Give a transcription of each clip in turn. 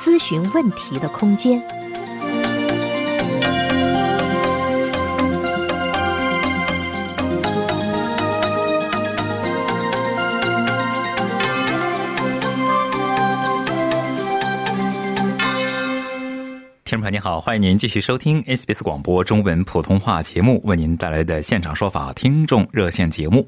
咨询问题的空间。听众朋友您好，欢迎您继续收听 SBS 广播中文普通话节目为您带来的现场说法听众热线节目。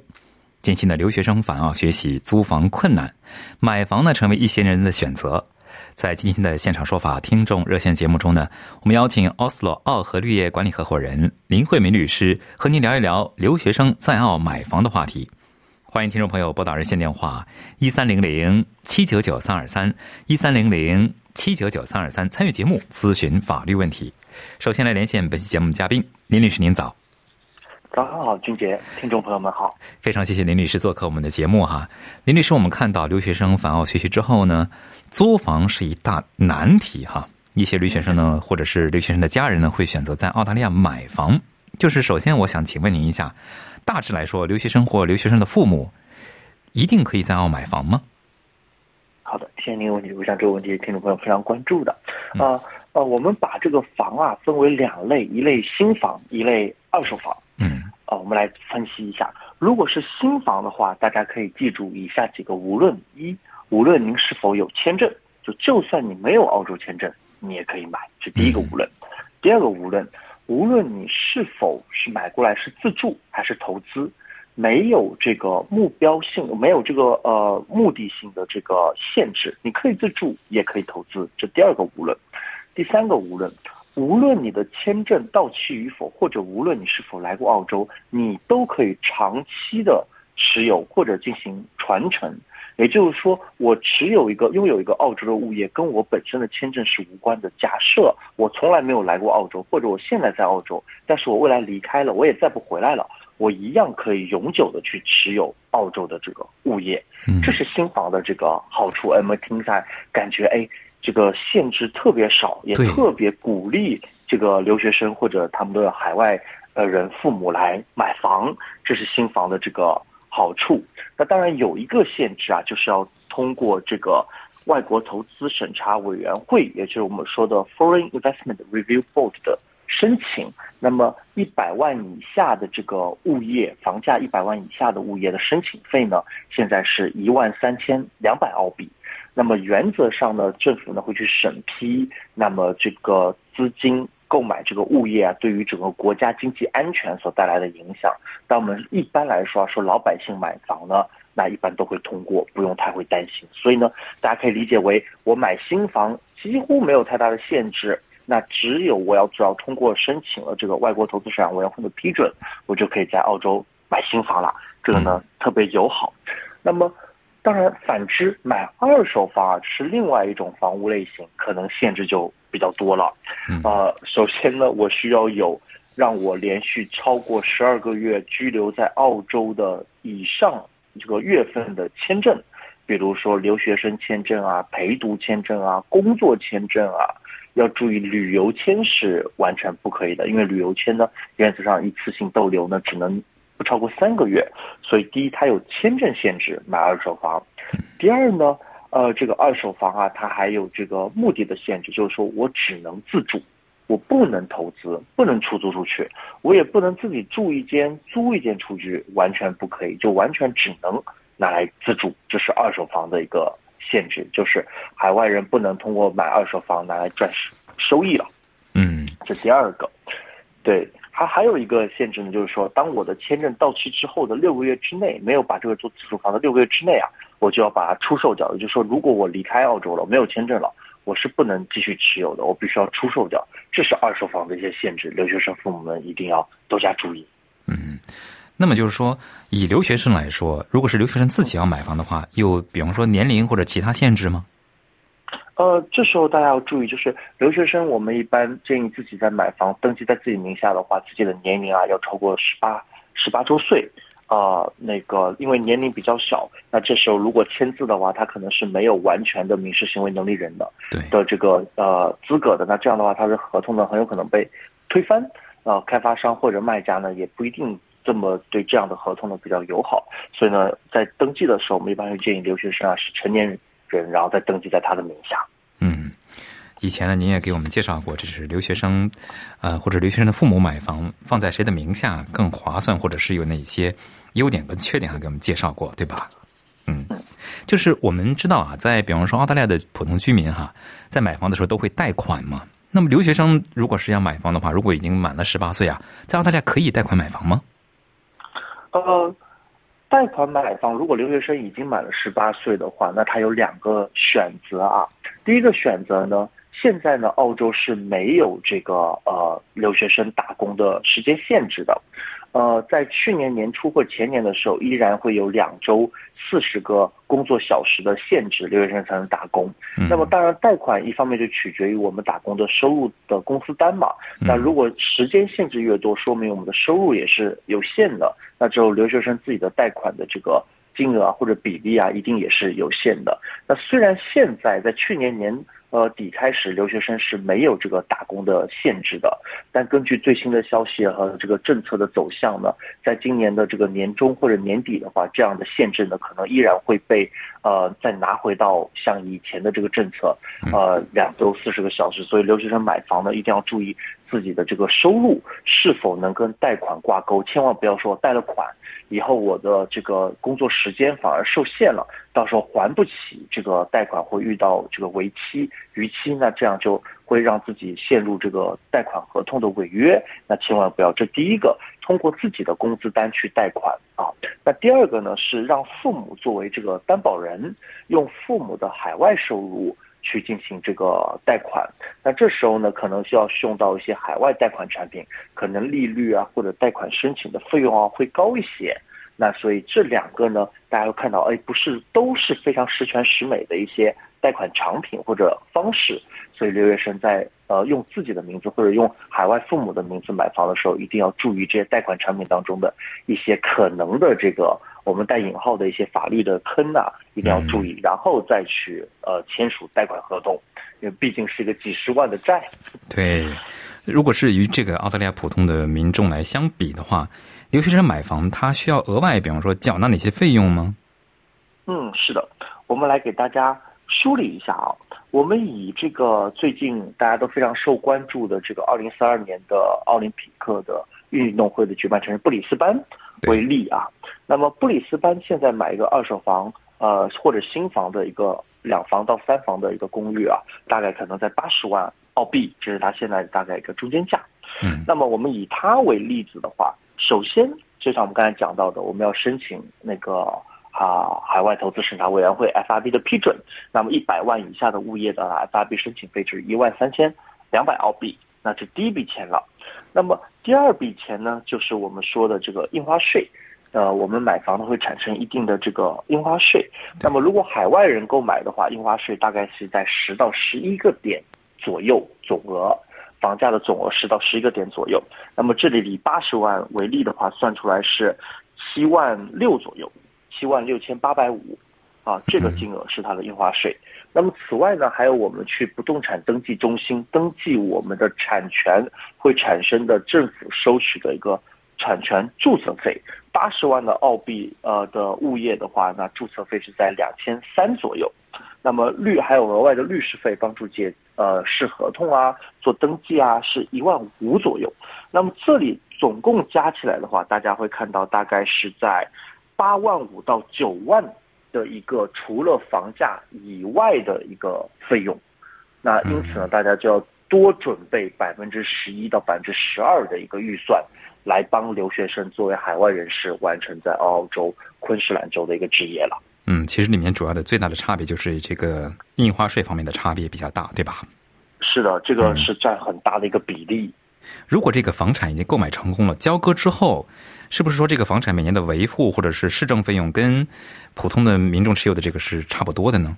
近期的留学生返澳学习，租房困难，买房呢成为一些人的选择。在今天的现场说法听众热线节目中呢，我们邀请奥斯洛奥和绿业管理合伙人林慧敏律师和您聊一聊留学生在澳买房的话题。欢迎听众朋友拨打热线电话一三零零七九九三二三一三零零七九九三二三参与节目咨询法律问题。首先来连线本期节目嘉宾林律师，您早。早上好，俊杰，听众朋友们好。非常谢谢林律师做客我们的节目哈。林律师，我们看到留学生返澳学习之后呢，租房是一大难题哈。一些留学生呢，或者是留学生的家人呢，会选择在澳大利亚买房。就是首先，我想请问您一下，大致来说，留学生或留学生的父母一定可以在澳买房吗？好的，谢谢您的问题。我想这个问题听众朋友非常关注的。啊呃，我们把这个房啊分为两类，一类新房，一类二手房。嗯，啊，我们来分析一下。如果是新房的话，大家可以记住以下几个：无论一，无论您是否有签证，就就算你没有澳洲签证，你也可以买，这第一个无论。第二个无论，无论你是否是买过来是自住还是投资，没有这个目标性，没有这个呃目的性的这个限制，你可以自住也可以投资，这第二个无论。第三个无论。无论你的签证到期与否，或者无论你是否来过澳洲，你都可以长期的持有或者进行传承。也就是说，我持有一个拥有一个澳洲的物业，跟我本身的签证是无关的。假设我从来没有来过澳洲，或者我现在在澳洲，但是我未来离开了，我也再不回来了，我一样可以永久的去持有澳洲的这个物业。这是新房的这个好处。哎，我们听下来感觉哎。这个限制特别少，也特别鼓励这个留学生或者他们的海外呃人父母来买房，这是新房的这个好处。那当然有一个限制啊，就是要通过这个外国投资审查委员会，也就是我们说的 Foreign Investment Review Board 的申请。那么一百万以下的这个物业房价一百万以下的物业的申请费呢，现在是一万三千两百澳币。那么原则上呢，政府呢会去审批，那么这个资金购买这个物业啊，对于整个国家经济安全所带来的影响。但我们一般来说啊说老百姓买房呢，那一般都会通过，不用太会担心。所以呢，大家可以理解为我买新房几乎没有太大的限制，那只有我要只要通过申请了这个外国投资市场委员会的批准，我就可以在澳洲买新房了。这个呢特别友好。那么。当然，反之，买二手房是另外一种房屋类型，可能限制就比较多了。呃，首先呢，我需要有让我连续超过十二个月居留在澳洲的以上这个月份的签证，比如说留学生签证啊、陪读签证啊、工作签证啊。要注意，旅游签是完全不可以的，因为旅游签呢，原则上一次性逗留呢，只能。不超过三个月，所以第一，它有签证限制买二手房；第二呢，呃，这个二手房啊，它还有这个目的的限制，就是说我只能自住，我不能投资，不能出租出去，我也不能自己住一间、租一间出去，完全不可以，就完全只能拿来自住。这是二手房的一个限制，就是海外人不能通过买二手房拿来赚收益了。嗯，这第二个，对。还还有一个限制呢，就是说，当我的签证到期之后的六个月之内，没有把这个做自住房的六个月之内啊，我就要把它出售掉。也就是说，如果我离开澳洲了，没有签证了，我是不能继续持有的，我必须要出售掉。这是二手房的一些限制，留学生父母们一定要多加注意。嗯，那么就是说，以留学生来说，如果是留学生自己要买房的话，有比方说年龄或者其他限制吗？呃，这时候大家要注意，就是留学生，我们一般建议自己在买房登记在自己名下的话，自己的年龄啊要超过十八十八周岁。啊，那个因为年龄比较小，那这时候如果签字的话，他可能是没有完全的民事行为能力人的对的这个呃资格的。那这样的话，他的合同呢很有可能被推翻。啊，开发商或者卖家呢也不一定这么对这样的合同呢比较友好。所以呢，在登记的时候，我们一般会建议留学生啊是成年人，然后再登记在他的名下。嗯，以前呢，您也给我们介绍过，这是留学生，呃，或者留学生的父母买房放在谁的名下更划算，或者是有哪些优点跟缺点，还给我们介绍过，对吧？嗯，就是我们知道啊，在比方说澳大利亚的普通居民哈，在买房的时候都会贷款嘛。那么留学生如果是要买房的话，如果已经满了十八岁啊，在澳大利亚可以贷款买房吗？呃，贷款买房，如果留学生已经满了十八岁的话，那他有两个选择啊。第一个选择呢，现在呢，澳洲是没有这个呃留学生打工的时间限制的。呃，在去年年初或前年的时候，依然会有两周四十个工作小时的限制，留学生才能打工。那么，当然贷款一方面就取决于我们打工的收入的工资单嘛。那如果时间限制越多，说明我们的收入也是有限的。那只有留学生自己的贷款的这个金额啊或者比例啊，一定也是有限的。那虽然现在在去年年。呃，底开始留学生是没有这个打工的限制的，但根据最新的消息和这个政策的走向呢，在今年的这个年中或者年底的话，这样的限制呢，可能依然会被呃再拿回到像以前的这个政策，呃，两周四十个小时。所以留学生买房呢，一定要注意自己的这个收入是否能跟贷款挂钩，千万不要说贷了款以后我的这个工作时间反而受限了。到时候还不起这个贷款，会遇到这个为期逾期，那这样就会让自己陷入这个贷款合同的违约。那千万不要，这第一个通过自己的工资单去贷款啊。那第二个呢是让父母作为这个担保人，用父母的海外收入去进行这个贷款。那这时候呢，可能需要用到一些海外贷款产品，可能利率啊或者贷款申请的费用啊会高一些。那所以这两个呢，大家都看到，哎，不是都是非常十全十美的一些贷款产品或者方式。所以留学生在呃用自己的名字或者用海外父母的名字买房的时候，一定要注意这些贷款产品当中的一些可能的这个我们带引号的一些法律的坑啊，一定要注意，然后再去呃签署贷款合同，因为毕竟是一个几十万的债。对，如果是与这个澳大利亚普通的民众来相比的话。留学生买房，他需要额外，比方说缴纳哪些费用吗？嗯，是的，我们来给大家梳理一下啊。我们以这个最近大家都非常受关注的这个二零四二年的奥林匹克的运动会的举办城市布里斯班为例啊。那么布里斯班现在买一个二手房，呃，或者新房的一个两房到三房的一个公寓啊，大概可能在八十万澳币，这是它现在大概一个中间价。嗯，那么我们以它为例子的话。首先，就像我们刚才讲到的，我们要申请那个啊海外投资审查委员会 FRB 的批准。那么一百万以下的物业的 FRB 申请费是一万三千两百澳币，那是第一笔钱了。那么第二笔钱呢，就是我们说的这个印花税。呃，我们买房呢会产生一定的这个印花税。那么如果海外人购买的话，印花税大概是在十到十一个点左右总额。房价的总额十到十一个点左右，那么这里以八十万为例的话，算出来是七万六左右，七万六千八百五，啊，这个金额是它的印花税。那么此外呢，还有我们去不动产登记中心登记我们的产权会产生的政府收取的一个产权注册费，八十万的澳币呃的物业的话，那注册费是在两千三左右。那么律还有额外的律师费，帮助解呃试合同啊，做登记啊，是一万五左右。那么这里总共加起来的话，大家会看到大概是在八万五到九万的一个除了房价以外的一个费用。那因此呢，大家就要多准备百分之十一到百分之十二的一个预算，来帮留学生作为海外人士完成在澳洲昆士兰州的一个职业了。嗯，其实里面主要的最大的差别就是这个印花税方面的差别比较大，对吧？是的，这个是占很大的一个比例。如果这个房产已经购买成功了，交割之后，是不是说这个房产每年的维护或者是市政费用跟普通的民众持有的这个是差不多的呢？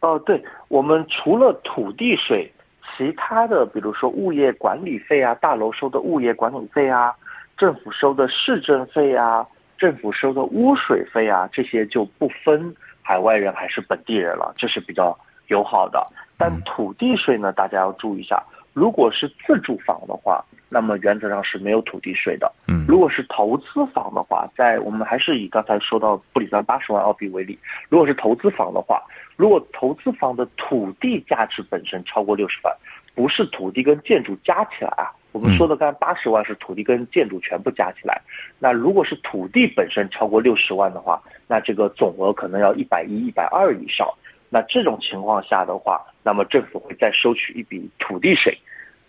哦，对，我们除了土地税，其他的比如说物业管理费啊，大楼收的物业管理费啊，政府收的市政费啊，政府收的污水费啊，这些就不分海外人还是本地人了，这是比较友好的。但土地税呢，大家要注意一下，如果是自住房的话。那么原则上是没有土地税的。嗯，如果是投资房的话，在我们还是以刚才说到布里斯班八十万澳币为例，如果是投资房的话，如果投资房的土地价值本身超过六十万，不是土地跟建筑加起来啊，我们说的刚才八十万是土地跟建筑全部加起来，那如果是土地本身超过六十万的话，那这个总额可能要一百一、一百二以上。那这种情况下的话，那么政府会再收取一笔土地税。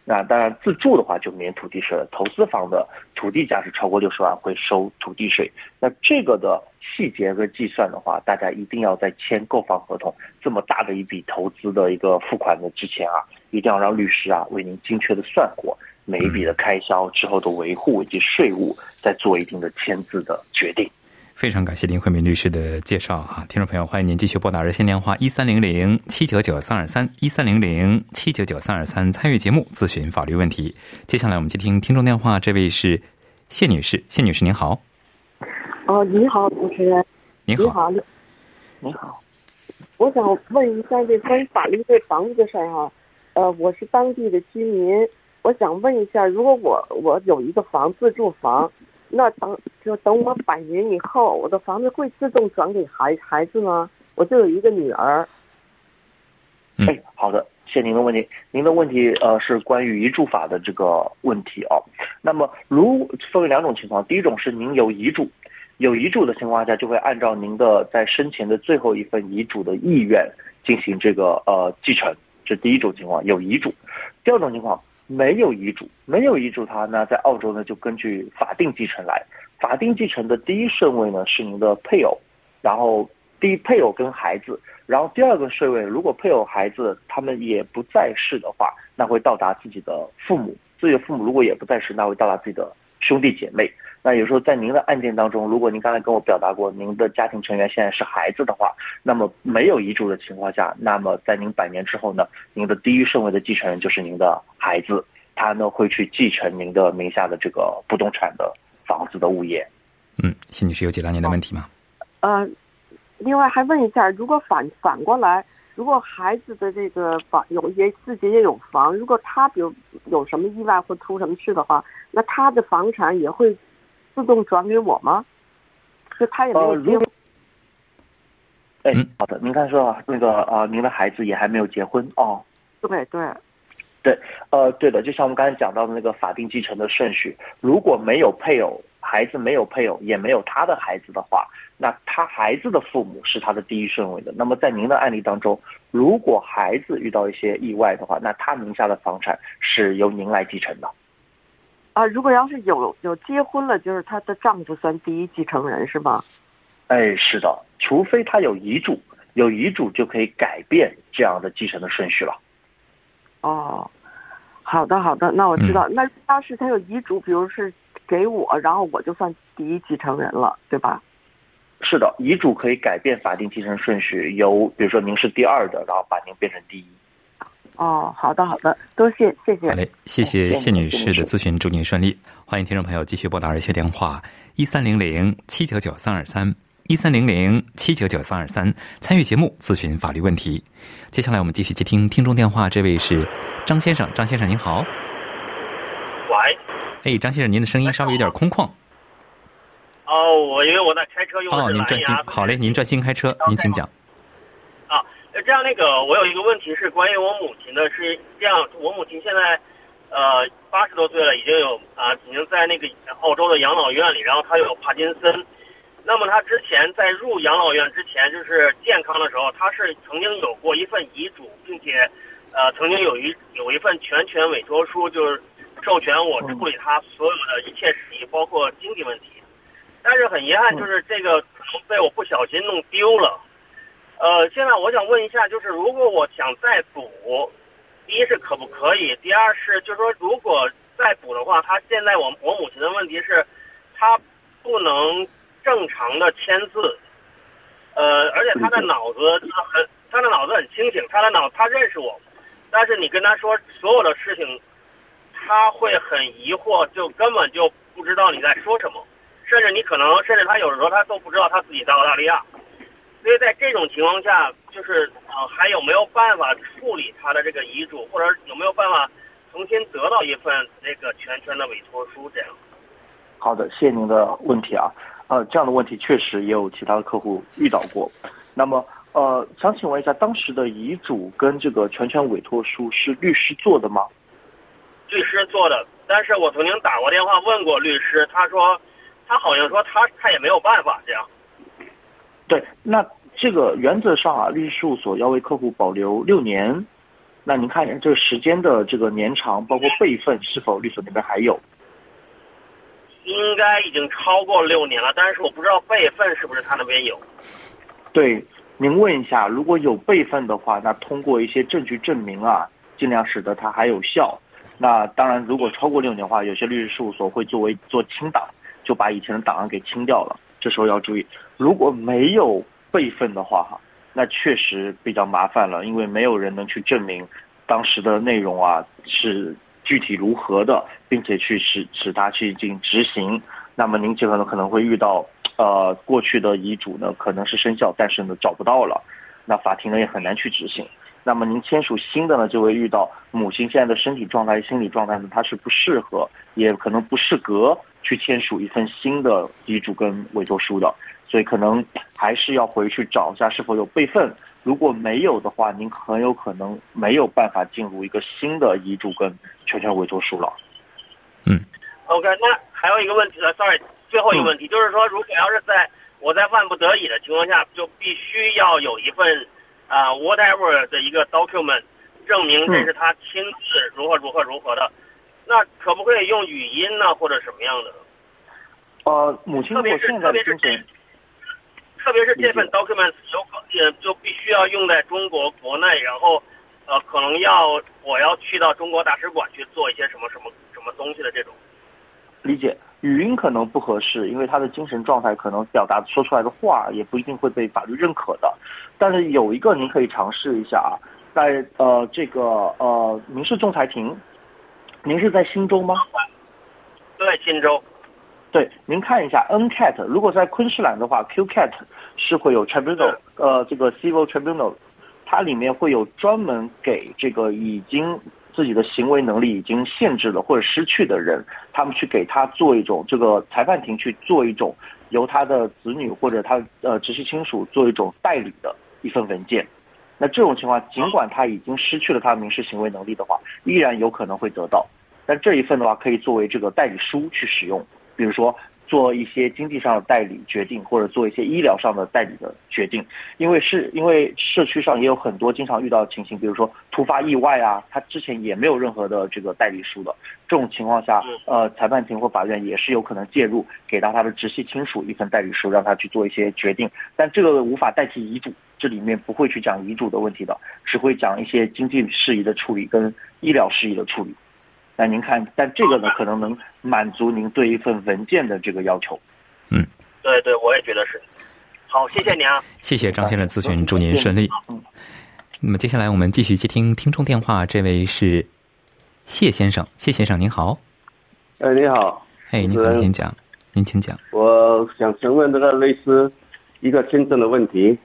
那当然，自住的话就免土地税了。投资房的土地价值超过六十万会收土地税。那这个的细节和计算的话，大家一定要在签购房合同这么大的一笔投资的一个付款的之前啊，一定要让律师啊为您精确的算过每一笔的开销之后的维护以及税务，再做一定的签字的决定。非常感谢林慧敏律师的介绍哈，听众朋友，欢迎您继续拨打热线电话一三零零七九九三二三一三零零七九九三二三参与节目咨询法律问题。接下来我们接听听众电话，这位是谢女士，谢女士您好。哦，你好，主持人。你好。你好。你好。我想问一下这关于法律对房子的事儿哈，呃，我是当地的居民，我想问一下，如果我我有一个房自住房。那等就等我百年以后，我的房子会自动转给孩孩子吗？我就有一个女儿。哎，好的，谢您的问题。您的问题呃是关于遗嘱法的这个问题哦。那么，如分为两种情况，第一种是您有遗嘱，有遗嘱的情况下，就会按照您的在生前的最后一份遗嘱的意愿进行这个呃继承，这第一种情况有遗嘱。第二种情况。没有遗嘱，没有遗嘱，他那在澳洲呢就根据法定继承来。法定继承的第一顺位呢是您的配偶，然后第一配偶跟孩子，然后第二个顺位如果配偶孩子他们也不在世的话，那会到达自己的父母。自己的父母如果也不在世，那会到达自己的兄弟姐妹。那有时候在您的案件当中，如果您刚才跟我表达过您的家庭成员现在是孩子的话，那么没有遗嘱的情况下，那么在您百年之后呢，您的第一顺位的继承人就是您的孩子，他呢会去继承您的名下的这个不动产的房子的物业。嗯，谢女士有解答您的问题吗？呃，另外还问一下，如果反反过来，如果孩子的这个房有也自己也有房，如果他比如有什么意外或出什么事的话，那他的房产也会。自动转给我吗？是他也没有结婚。哎，好的，您看说那个啊，您的孩子也还没有结婚哦。对对对，呃，对的，就像我们刚才讲到的那个法定继承的顺序，如果没有配偶，孩子没有配偶，也没有他的孩子的话，那他孩子的父母是他的第一顺位的。那么在您的案例当中，如果孩子遇到一些意外的话，那他名下的房产是由您来继承的。啊，如果要是有有结婚了，就是她的丈夫算第一继承人是吗？哎，是的，除非她有遗嘱，有遗嘱就可以改变这样的继承的顺序了。哦，好的好的，那我知道。那要是她有遗嘱，比如是给我，然后我就算第一继承人了，对吧？是的，遗嘱可以改变法定继承顺序，由比如说您是第二的，然后把您变成第一。哦，好的，好的，多谢，谢谢。好嘞，谢谢谢女士的咨询，祝您顺利。欢迎听众朋友继续拨打热线电话一三零零七九九三二三一三零零七九九三二三，参与节目咨询法律问题。接下来我们继续接听听众电话，这位是张先生，张先生您好。喂。哎，张先生，您的声音稍微有点空旷。哦，我因为我在开车用哦，您专心，好嘞，您专心开车，您请讲。这样，那个我有一个问题是关于我母亲的，是这样，我母亲现在，呃，八十多岁了，已经有啊，已经在那个澳洲的养老院里，然后她有帕金森。那么她之前在入养老院之前，就是健康的时候，她是曾经有过一份遗嘱，并且，呃，曾经有一有一份全权委托书，就是授权我处理她所有的一切事宜，包括经济问题。但是很遗憾，就是这个被我不小心弄丢了。呃，现在我想问一下，就是如果我想再补，第一是可不可以？第二是，就是说如果再补的话，他现在我我母亲的问题是，他不能正常的签字，呃，而且他的脑子很，他的脑子很清醒，他的脑他认识我，但是你跟他说所有的事情，他会很疑惑，就根本就不知道你在说什么，甚至你可能甚至他有的时候他都不知道他自己在澳大利亚。所以在这种情况下，就是呃还有没有办法处理他的这个遗嘱，或者有没有办法重新得到一份那个全权的委托书这样？好的，谢谢您的问题啊。呃，这样的问题确实也有其他的客户遇到过。那么，呃，想请问一下，当时的遗嘱跟这个全权委托书是律师做的吗？律师做的，但是我曾经打过电话问过律师，他说，他好像说他他也没有办法这样。对，那这个原则上啊，律师事务所要为客户保留六年。那您看一下这个时间的这个年长，包括备份是否律所那边还有？应该已经超过六年了，但是我不知道备份是不是他那边有。对，您问一下，如果有备份的话，那通过一些证据证明啊，尽量使得它还有效。那当然，如果超过六年的话，有些律师事务所会作为做清档，就把以前的档案给清掉了。这时候要注意，如果没有备份的话，哈，那确实比较麻烦了，因为没有人能去证明当时的内容啊是。具体如何的，并且去使使他去进行执行，那么您这个呢可能会遇到，呃，过去的遗嘱呢可能是生效，但是呢找不到了，那法庭呢也很难去执行。那么您签署新的呢，就会遇到母亲现在的身体状态、心理状态呢，它是不适合，也可能不适格去签署一份新的遗嘱跟委托书的，所以可能还是要回去找一下是否有备份。如果没有的话，您很有可能没有办法进入一个新的遗嘱跟全权委托书了。嗯，OK，那还有一个问题呢，Sorry，最后一个问题就是说，如果要是在我在万不得已的情况下，就必须要有一份啊 whatever 的一个 document 证明这是他亲自如何如何如何的，那可不可以用语音呢，或者什么样的？呃，母亲，特别是特别是这。特别是这份 documents 有可也就必须要用在中国国内，然后，呃，可能要我要去到中国大使馆去做一些什么什么什么东西的这种。理解，语音可能不合适，因为他的精神状态可能表达说出来的话也不一定会被法律认可的。但是有一个您可以尝试一下啊，在呃这个呃民事仲裁庭，您是在新州吗？对，新州。对，您看一下 NCAT，如果在昆士兰的话，QCAT 是会有 tribunal，呃，这个 civil tribunal，它里面会有专门给这个已经自己的行为能力已经限制了或者失去的人，他们去给他做一种这个裁判庭去做一种由他的子女或者他呃直系亲属做一种代理的一份文件。那这种情况，尽管他已经失去了他民事行为能力的话，依然有可能会得到。但这一份的话，可以作为这个代理书去使用。比如说做一些经济上的代理决定，或者做一些医疗上的代理的决定，因为是因为社区上也有很多经常遇到的情形，比如说突发意外啊，他之前也没有任何的这个代理书的，这种情况下，呃，裁判庭或法院也是有可能介入，给到他的直系亲属一份代理书，让他去做一些决定，但这个无法代替遗嘱，这里面不会去讲遗嘱的问题的，只会讲一些经济事宜的处理跟医疗事宜的处理。那您看，但这个呢，可能能满足您对一份文件的这个要求。嗯，对对，我也觉得是。好，谢谢您啊。谢谢张先生咨询，祝您顺利。嗯。那么接下来我们继续接听听众电话，这位是谢先生，谢先生您好。哎，你好。哎，您好，您讲，您请讲。我想询问这个类似一个签证的问题。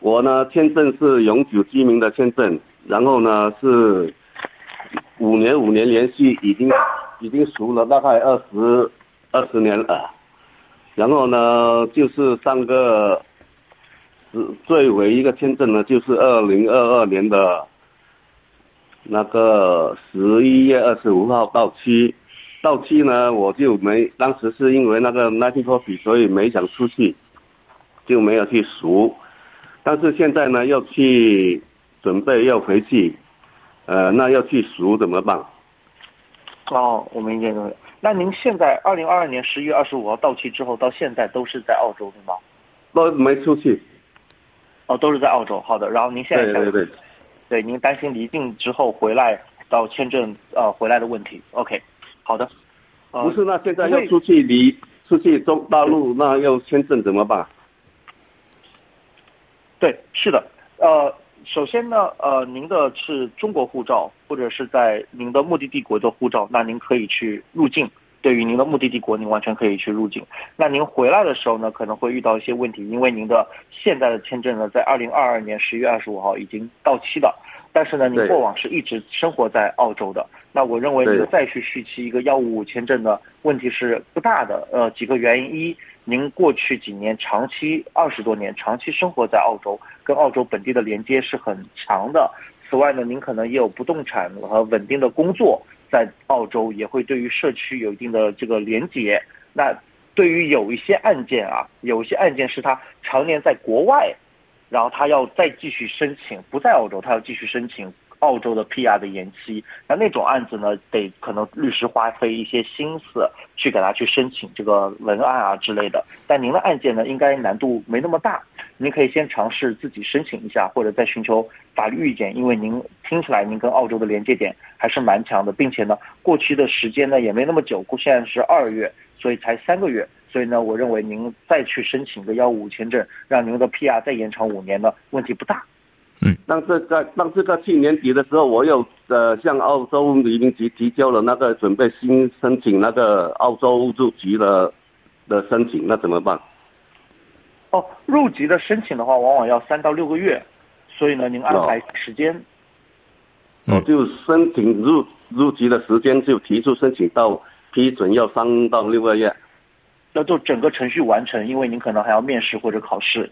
我呢，签证是永久居民的签证，然后呢是。五年五年连续已经已经熟了大概二十二十年了，然后呢就是上个是最尾一个签证呢就是二零二二年的那个十一月二十五号到期，到期呢我就没当时是因为那个 nineteen coffee 所以没想出去，就没有去赎，但是现在呢要去准备要回去。呃，那要去赎怎么办？哦，我明白了。那您现在二零二二年十一月二十五号到期之后，到现在都是在澳洲对吗？都没出去。哦，都是在澳洲。好的，然后您现在对对对，对您担心离境之后回来到签证呃回来的问题。OK，好的。不是，那现在要出去离出去中大陆，那要签证怎么办？对，是的，呃。首先呢，呃，您的是中国护照，或者是在您的目的地国的护照，那您可以去入境。对于您的目的地国，您完全可以去入境。那您回来的时候呢，可能会遇到一些问题，因为您的现在的签证呢，在二零二二年十月二十五号已经到期了。但是呢，你过往是一直生活在澳洲的。那我认为您再去续期一个幺五五签证呢，问题是不大的。呃，几个原因：一，您过去几年长期二十多年长期生活在澳洲，跟澳洲本地的连接是很强的。此外呢，您可能也有不动产和稳定的工作。在澳洲也会对于社区有一定的这个连接。那对于有一些案件啊，有一些案件是他常年在国外，然后他要再继续申请不在澳洲，他要继续申请澳洲的 PR 的延期。那那种案子呢，得可能律师花费一些心思去给他去申请这个文案啊之类的。但您的案件呢，应该难度没那么大。您可以先尝试自己申请一下，或者再寻求法律意见，因为您听起来您跟澳洲的连接点还是蛮强的，并且呢，过去的时间呢也没那么久，现在是二月，所以才三个月，所以呢，我认为您再去申请个幺五五签证，让您的 PR 再延长五年呢，问题不大。嗯，但是在但是在去年底的时候，我又呃向澳洲移民局提交了那个准备新申请那个澳洲入籍的的申请，那怎么办？哦，入籍的申请的话，往往要三到六个月，所以呢，您安排时间。哦，就申请入入籍的时间就提出申请到批准要三到六个月，要做整个程序完成，因为您可能还要面试或者考试。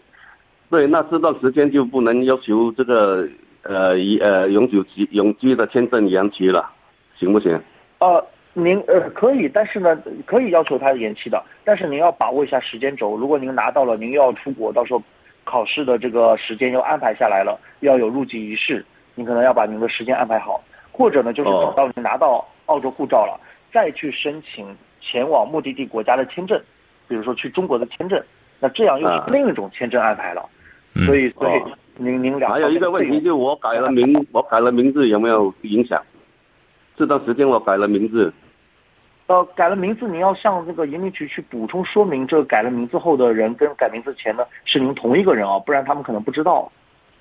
对，那这段时间就不能要求这个呃一呃永久居永居的签证延期了，行不行？呃。您呃可以，但是呢，可以要求他延期的，但是您要把握一下时间轴。如果您拿到了，您又要出国，到时候考试的这个时间又安排下来了，要有入籍仪式，您可能要把您的时间安排好。或者呢，就是等到您拿到澳洲护照了，再去申请前往目的地国家的签证，比如说去中国的签证，那这样又是另一种签证安排了。所以，所以您您俩还有一个问题，就我改了名，我改了名字有没有影响？这段时间我改了名字。呃，改了名字，您要向这个移民局去补充说明，这个改了名字后的人跟改名字前的是您同一个人啊，不然他们可能不知道。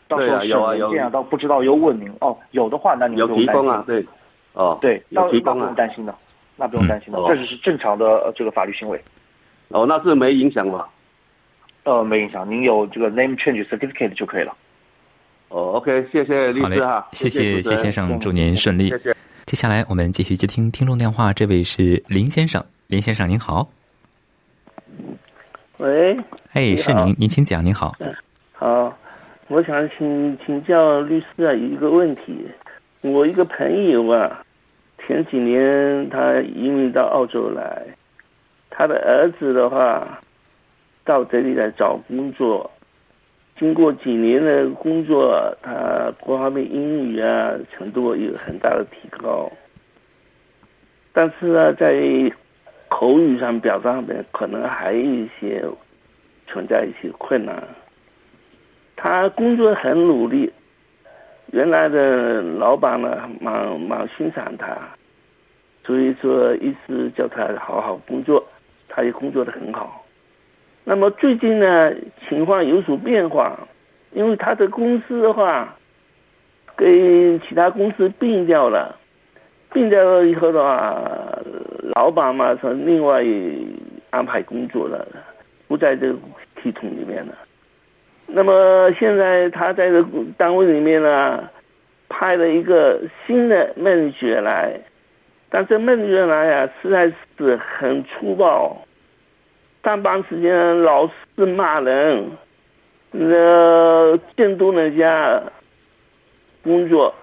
对啊，有啊有。这样到不知道又问您哦，有的话那您有提供啊，对，哦，对，有提供啊，不用担心的，那不用担心的，这只是正常的这个法律行为。哦，那是没影响吧？呃，没影响，您有这个 name change certificate 就可以了。哦，OK，谢谢律师哈，谢谢谢先生，祝您顺利。谢谢。接下来我们继续接听听众电话，这位是林先生，林先生您好。喂，哎，是您，您请讲，您好。好，我想请请教律师啊一个问题，我一个朋友啊，前几年他移民到澳洲来，他的儿子的话到这里来找工作。经过几年的工作，他各方面英语啊程度有很大的提高，但是呢，在口语上表达上面可能还有一些存在一些困难。他工作很努力，原来的老板呢蛮蛮欣赏他，所以说一直叫他好好工作，他也工作的很好。那么最近呢，情况有所变化，因为他的公司的话，跟其他公司并掉了，并掉了以后的话，老板嘛是另外安排工作了，不在这个系统里面了。那么现在他在这单位里面呢，派了一个新的孟雪来，但是孟雪来呀，实在是很粗暴。上班时间老是骂人，呃，监督人家工作，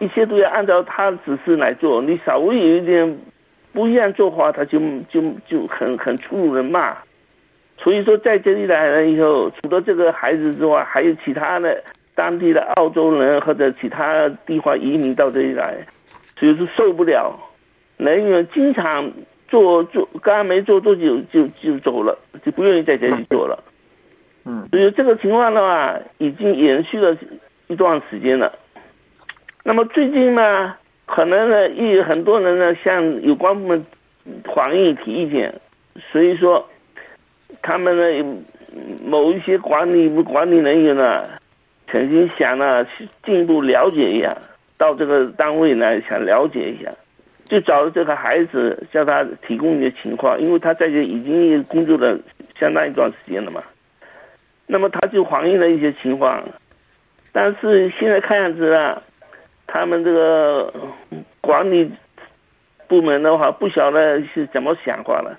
一切都要按照他的指示来做。你稍微有一点不一样做法，他就就就很很粗鲁的骂。所以说，在这里来了以后，除了这个孩子之外，还有其他的当地的澳洲人或者其他地方移民到这里来，所以说受不了，人员经常。做做刚没做多久就就走了，就不愿意在这里做了。嗯，所以这个情况的话，已经延续了一段时间了。那么最近呢，可能呢，有很多人呢向有关部门反映提意见，所以说他们呢某一些管理管理人员呢，曾经想呢进一步了解一下，到这个单位呢想了解一下，就找了这个孩子，叫他提供一些情况，因为他在这已经工作了相当一段时间了嘛。那么他就反映了一些情况，但是现在看样子啊，他们这个管理部门的话，不晓得是怎么想法了，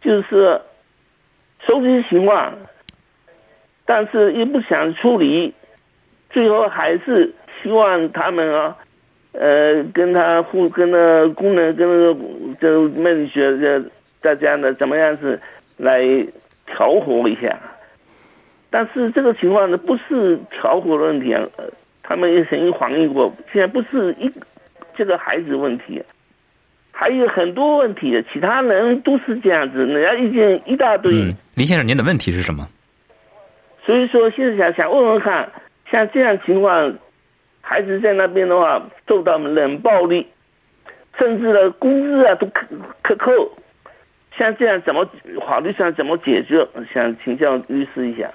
就是收集情况，但是又不想处理，最后还是希望他们啊，呃，跟他互跟那工人跟那个这美学这大家呢，怎么样子来调和一下。但是这个情况呢，不是调和的问题啊，呃，他们也曾经反映过，现在不是一这个孩子问题，还有很多问题，其他人都是这样子，人家意见一大堆。嗯，林先生，您的问题是什么？所以说，现在想想问问看，像这样情况，孩子在那边的话受到冷暴力，甚至呢工资啊都克克扣，像这样怎么法律上怎么解决？想请教律师一下。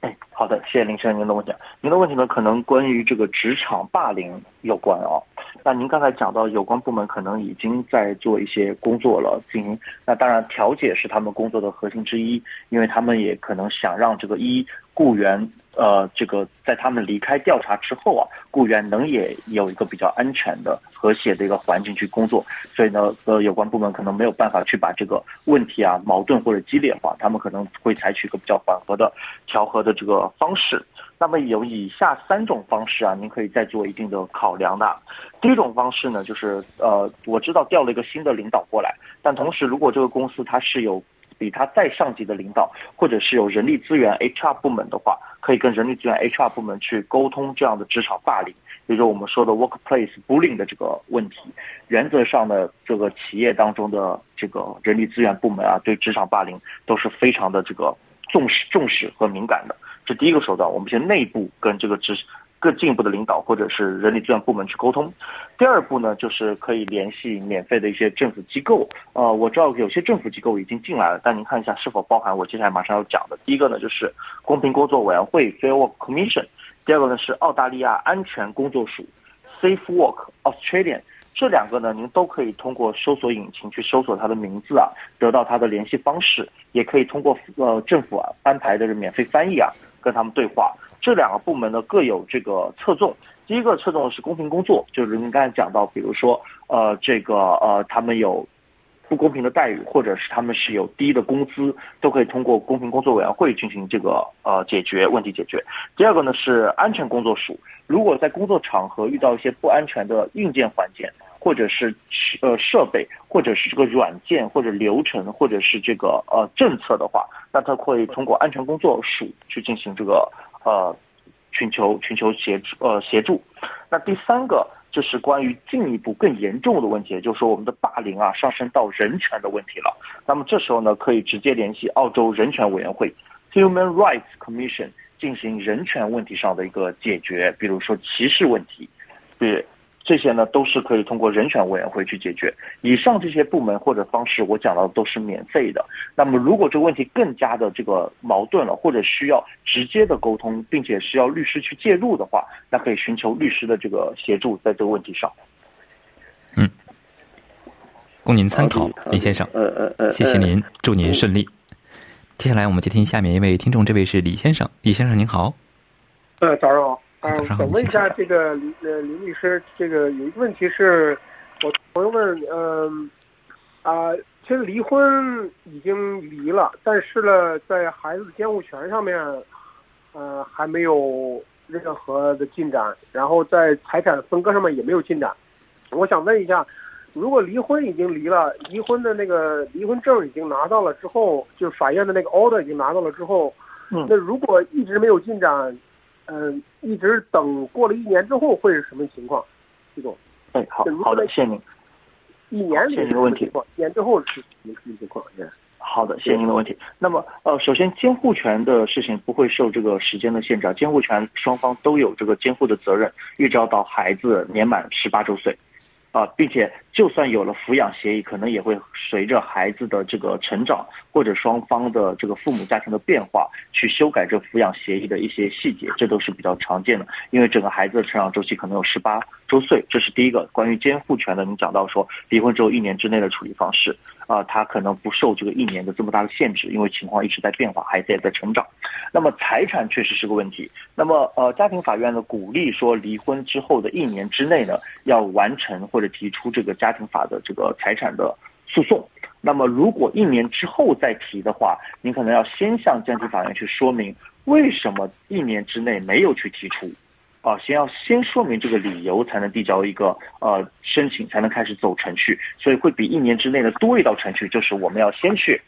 哎，好的，谢谢林先生您的问题。您的问题呢，可能关于这个职场霸凌有关哦。那您刚才讲到有关部门可能已经在做一些工作了，进行那当然调解是他们工作的核心之一，因为他们也可能想让这个一雇员呃这个在他们离开调查之后啊，雇员能也有一个比较安全的和谐的一个环境去工作，所以呢呃有关部门可能没有办法去把这个问题啊矛盾或者激烈化，他们可能会采取一个比较缓和的调和的这个方式。那么有以下三种方式啊，您可以再做一定的考量的。第一种方式呢，就是呃，我知道调了一个新的领导过来，但同时如果这个公司它是有比他再上级的领导，或者是有人力资源 HR 部门的话，可以跟人力资源 HR 部门去沟通这样的职场霸凌，也就是我们说的 workplace bullying 的这个问题。原则上呢，这个企业当中的这个人力资源部门啊，对职场霸凌都是非常的这个重视、重视和敏感的。这第一个手段，我们先内部跟这个职更进一步的领导或者是人力资源部门去沟通。第二步呢，就是可以联系免费的一些政府机构。呃，我知道有些政府机构已经进来了，但您看一下是否包含我接下来马上要讲的。第一个呢，就是公平工作委员会 （Fair Work Commission）。第二个呢是澳大利亚安全工作署 （Safe Work Australia）。这两个呢，您都可以通过搜索引擎去搜索它的名字啊，得到它的联系方式，也可以通过呃政府啊安排的免费翻译啊。跟他们对话，这两个部门呢各有这个侧重。第一个侧重的是公平工作，就是您刚才讲到，比如说呃这个呃他们有不公平的待遇，或者是他们是有低的工资，都可以通过公平工作委员会进行这个呃解决问题解决。第二个呢是安全工作署，如果在工作场合遇到一些不安全的硬件环境，或者是呃设备，或者是这个软件或者流程，或者是这个呃政策的话。那他会通过安全工作署去进行这个呃寻求寻求协助呃协助。那第三个这是关于进一步更严重的问题，就是说我们的霸凌啊上升到人权的问题了。那么这时候呢，可以直接联系澳洲人权委员会 （Human Rights Commission） 进行人权问题上的一个解决，比如说歧视问题，对。这些呢都是可以通过人权委员会去解决。以上这些部门或者方式，我讲到的都是免费的。那么，如果这个问题更加的这个矛盾了，或者需要直接的沟通，并且需要律师去介入的话，那可以寻求律师的这个协助，在这个问题上。嗯，供您参考，林先生。呃呃呃，谢谢您，祝您顺利。接下来我们接听下面一位听众，这位是李先生。李先生您好。呃，早上好。啊，想问一下这个呃林律师，这个有一个问题是，我朋友问，嗯，啊，其实离婚已经离了，但是呢，在孩子的监护权上面，呃，还没有任何的进展，然后在财产分割上面也没有进展。我想问一下，如果离婚已经离了，离婚的那个离婚证已经拿到了之后，就是法院的那个 order 已经拿到了之后，嗯，那如果一直没有进展？嗯，一直等过了一年之后会是什么情况？徐总，哎，好好的，谢谢您。一年谢谢您的问题。一年之后是什么情况？好的，谢谢您的问题。那么，呃，首先监护权的事情不会受这个时间的限制，啊监护权双方都有这个监护的责任，一直要到孩子年满十八周岁。啊，并且就算有了抚养协议，可能也会随着孩子的这个成长或者双方的这个父母家庭的变化，去修改这抚养协议的一些细节，这都是比较常见的。因为整个孩子的成长周期可能有十八周岁，这是第一个关于监护权的。你讲到说离婚之后一年之内的处理方式，啊，他可能不受这个一年的这么大的限制，因为情况一直在变化，孩子也在成长。那么财产确实是个问题。那么呃，家庭法院呢鼓励说离婚之后的一年之内呢，要完成或者提出这个家庭法的这个财产的诉讼。那么如果一年之后再提的话，您可能要先向家庭法院去说明为什么一年之内没有去提出，啊，先要先说明这个理由，才能递交一个呃申请，才能开始走程序。所以会比一年之内的多一道程序，就是我们要先去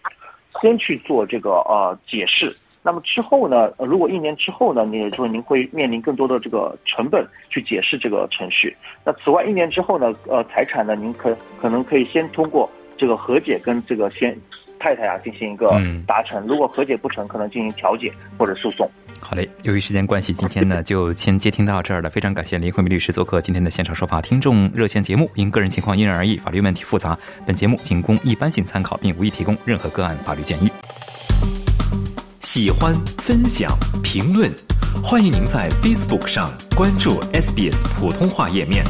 先去做这个呃解释。那么之后呢？呃，如果一年之后呢，你也就是您会面临更多的这个成本去解释这个程序。那此外，一年之后呢，呃，财产呢，您可可能可以先通过这个和解跟这个先太太啊进行一个达成。如果和解不成，可能进行调解或者诉讼。好嘞，由于时间关系，今天呢就先接听到这儿了。非常感谢林慧敏律师做客今天的现场说法听众热线节目。因个人情况因人而异，法律问题复杂，本节目仅供一般性参考，并无意提供任何个案法律建议。喜欢、分享、评论，欢迎您在 Facebook 上关注 SBS 普通话页面。